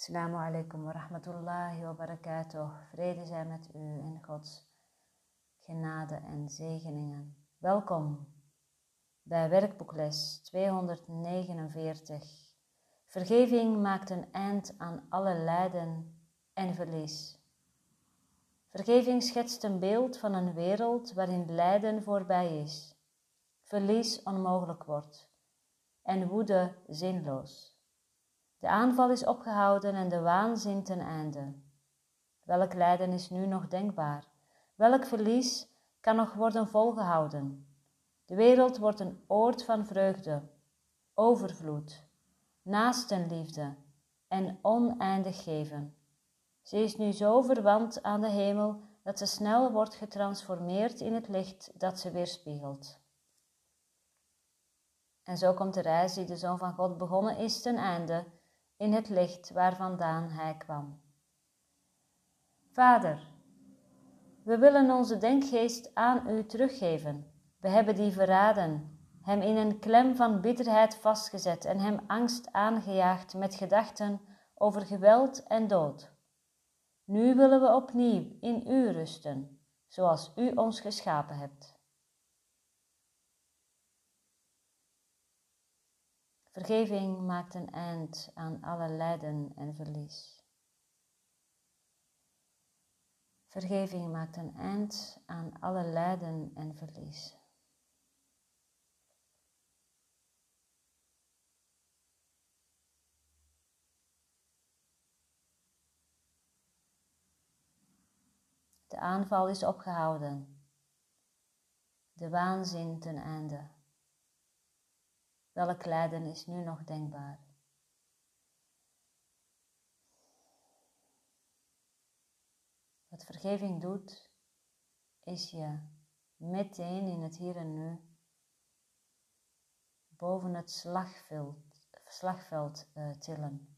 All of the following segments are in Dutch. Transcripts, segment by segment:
Assalamu alaikum wa rahmatullahi wa barakatuh. Vrede zijn met u en Gods genade en zegeningen. Welkom bij werkboekles 249. Vergeving maakt een eind aan alle lijden en verlies. Vergeving schetst een beeld van een wereld waarin lijden voorbij is, verlies onmogelijk wordt en woede zinloos. De aanval is opgehouden en de waanzin ten einde. Welk lijden is nu nog denkbaar? Welk verlies kan nog worden volgehouden? De wereld wordt een oord van vreugde, overvloed, naastenliefde en oneindig geven. Ze is nu zo verwant aan de hemel dat ze snel wordt getransformeerd in het licht dat ze weerspiegelt. En zo komt de reis die de Zoon van God begonnen is ten einde in het licht waar vandaan hij kwam. Vader, we willen onze denkgeest aan u teruggeven. We hebben die verraden, hem in een klem van bitterheid vastgezet en hem angst aangejaagd met gedachten over geweld en dood. Nu willen we opnieuw in u rusten, zoals u ons geschapen hebt. Vergeving maakt een eind aan alle lijden en verlies. Vergeving maakt een eind aan alle lijden en verlies. De aanval is opgehouden. De waanzin ten einde. Welk lijden is nu nog denkbaar? Wat vergeving doet, is je meteen in het hier en nu boven het slagveld, slagveld uh, tillen.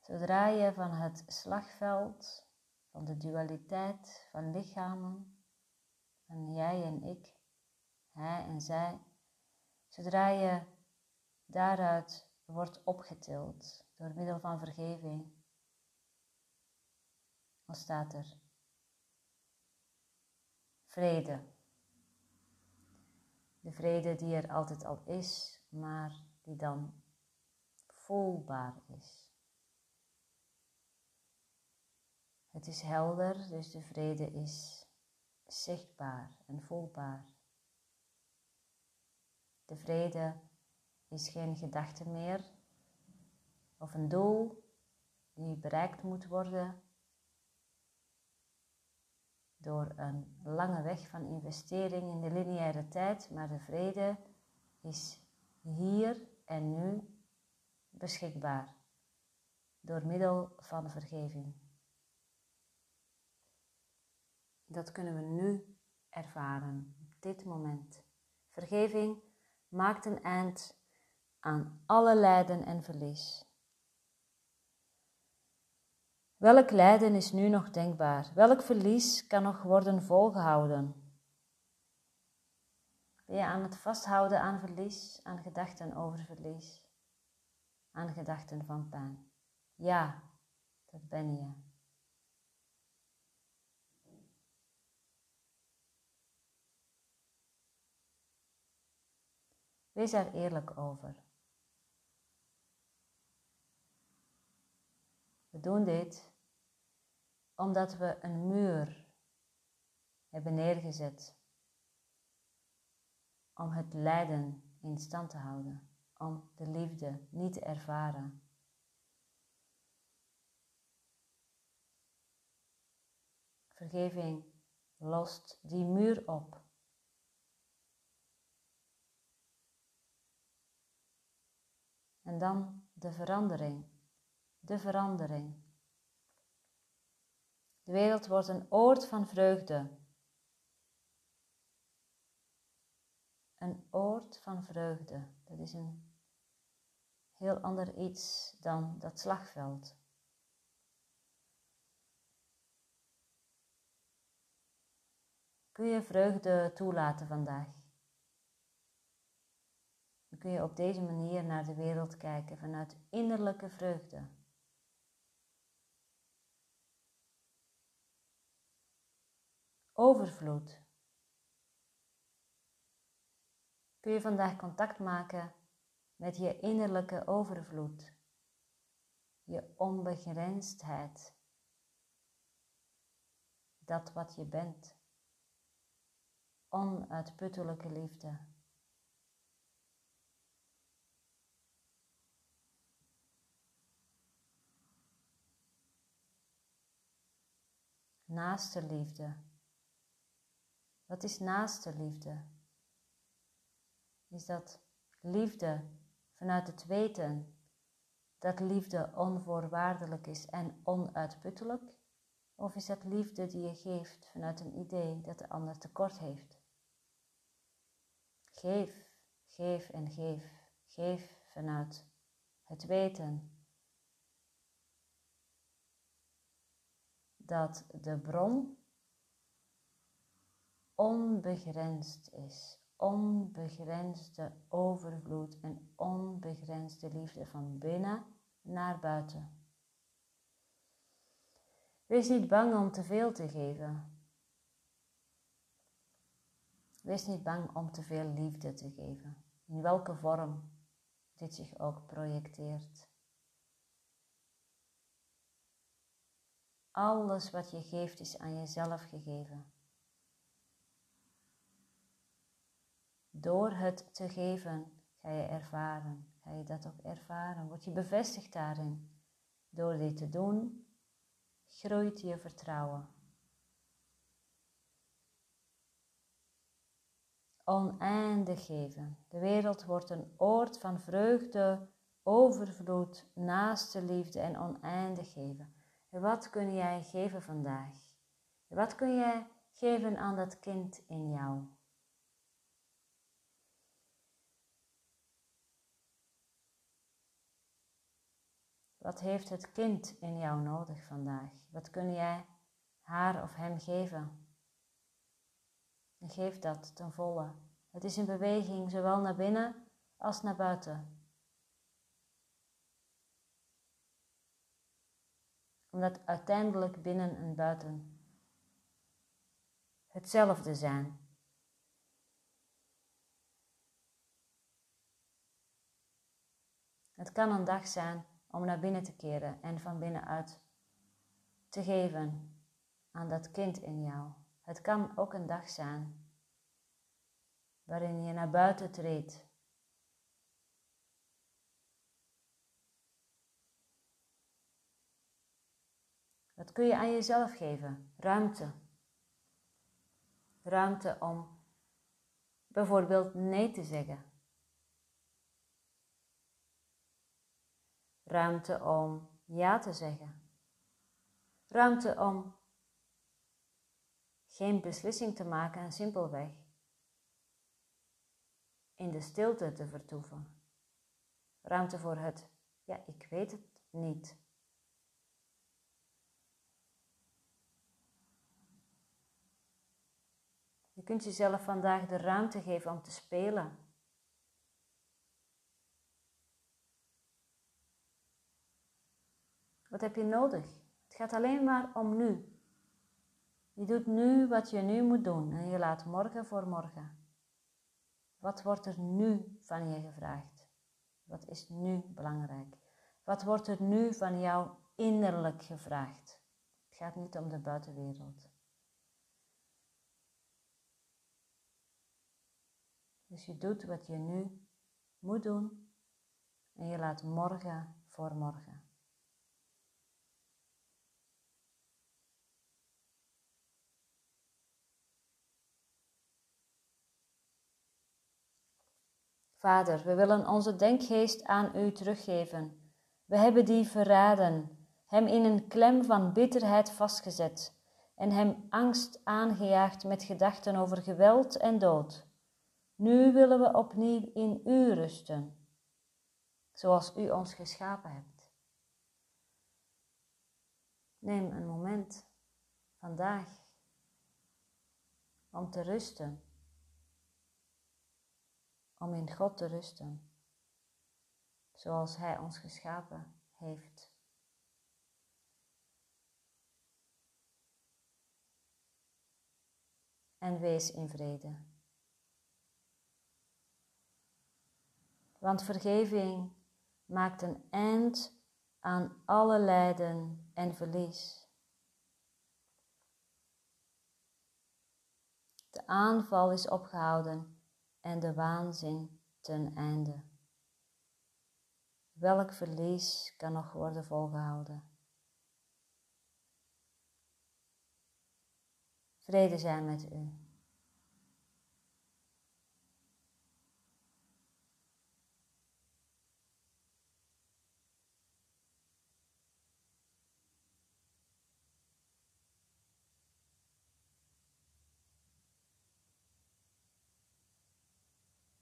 Zodra je van het slagveld, van de dualiteit van lichamen, van jij en ik, hij en zij, zodra je daaruit wordt opgetild door middel van vergeving, dan staat er vrede. De vrede die er altijd al is, maar die dan voelbaar is. Het is helder, dus de vrede is zichtbaar en voelbaar. De vrede is geen gedachte meer of een doel die bereikt moet worden door een lange weg van investering in de lineaire tijd, maar de vrede is hier en nu beschikbaar door middel van vergeving. Dat kunnen we nu ervaren, op dit moment. Vergeving maakt een eind aan alle lijden en verlies. Welk lijden is nu nog denkbaar? Welk verlies kan nog worden volgehouden? Ben je aan het vasthouden aan verlies, aan gedachten over verlies, aan gedachten van pijn? Ja, dat ben je. Wees er eerlijk over. We doen dit omdat we een muur hebben neergezet om het lijden in stand te houden, om de liefde niet te ervaren. Vergeving lost die muur op. En dan de verandering. De verandering. De wereld wordt een oord van vreugde. Een oord van vreugde. Dat is een heel ander iets dan dat slagveld. Kun je vreugde toelaten vandaag? Kun je op deze manier naar de wereld kijken vanuit innerlijke vreugde. Overvloed. Kun je vandaag contact maken met je innerlijke overvloed, je onbegrensdheid, dat wat je bent, onuitputtelijke liefde. Naaste liefde. Wat is naaste liefde? Is dat liefde vanuit het weten dat liefde onvoorwaardelijk is en onuitputtelijk? Of is dat liefde die je geeft vanuit een idee dat de ander tekort heeft? Geef, geef en geef. Geef vanuit het weten dat de bron onbegrensd is. Onbegrensde overvloed en onbegrensde liefde van binnen naar buiten. Wees niet bang om te veel te geven. Wees niet bang om te veel liefde te geven, in welke vorm dit zich ook projecteert. Alles wat je geeft is aan jezelf gegeven. Door het te geven ga je ervaren, ga je dat ook ervaren, word je bevestigd daarin. Door dit te doen, groeit je vertrouwen. Oneindig geven. De wereld wordt een oord van vreugde, overvloed, naaste liefde en oneindig geven. Wat kun jij geven vandaag? wat kun jij geven aan dat kind in jou? Wat heeft het kind in jou nodig vandaag? Wat kun jij haar of hem geven? En geef dat ten volle. Het is een beweging zowel naar binnen als naar buiten. Omdat uiteindelijk binnen en buiten hetzelfde zijn. Het kan een dag zijn om naar binnen te keren en van binnenuit te geven aan dat kind in jou. Het kan ook een dag zijn waarin je naar buiten treedt. Wat kun je aan jezelf geven? Ruimte. Ruimte om bijvoorbeeld nee te zeggen. Ruimte om ja te zeggen. Ruimte om geen beslissing te maken en simpelweg in de stilte te vertoeven. Ruimte voor het, ja, ik weet het niet. Kunt jezelf vandaag de ruimte geven om te spelen Wat heb je nodig? Het gaat alleen maar om nu. Je doet nu wat je nu moet doen en je laat morgen voor morgen. Wat wordt er nu van je gevraagd? Wat is nu belangrijk? Wat wordt er nu van jou innerlijk gevraagd? Het gaat niet om de buitenwereld. Dus je doet wat je nu moet doen en je laat morgen voor morgen. Vader, we willen onze denkgeest aan U teruggeven. We hebben die verraden, hem in een klem van bitterheid vastgezet en hem angst aangejaagd met gedachten over geweld en dood. Nu willen we opnieuw in U rusten, zoals U ons geschapen hebt. Neem een moment vandaag om te rusten om in God te rusten. zoals Hij ons geschapen heeft. En wees in vrede. Want vergeving maakt een eind aan alle lijden en verlies. De aanval is opgehouden en de waanzin ten einde. Welk verlies kan nog worden volgehouden? Vrede zijn met u.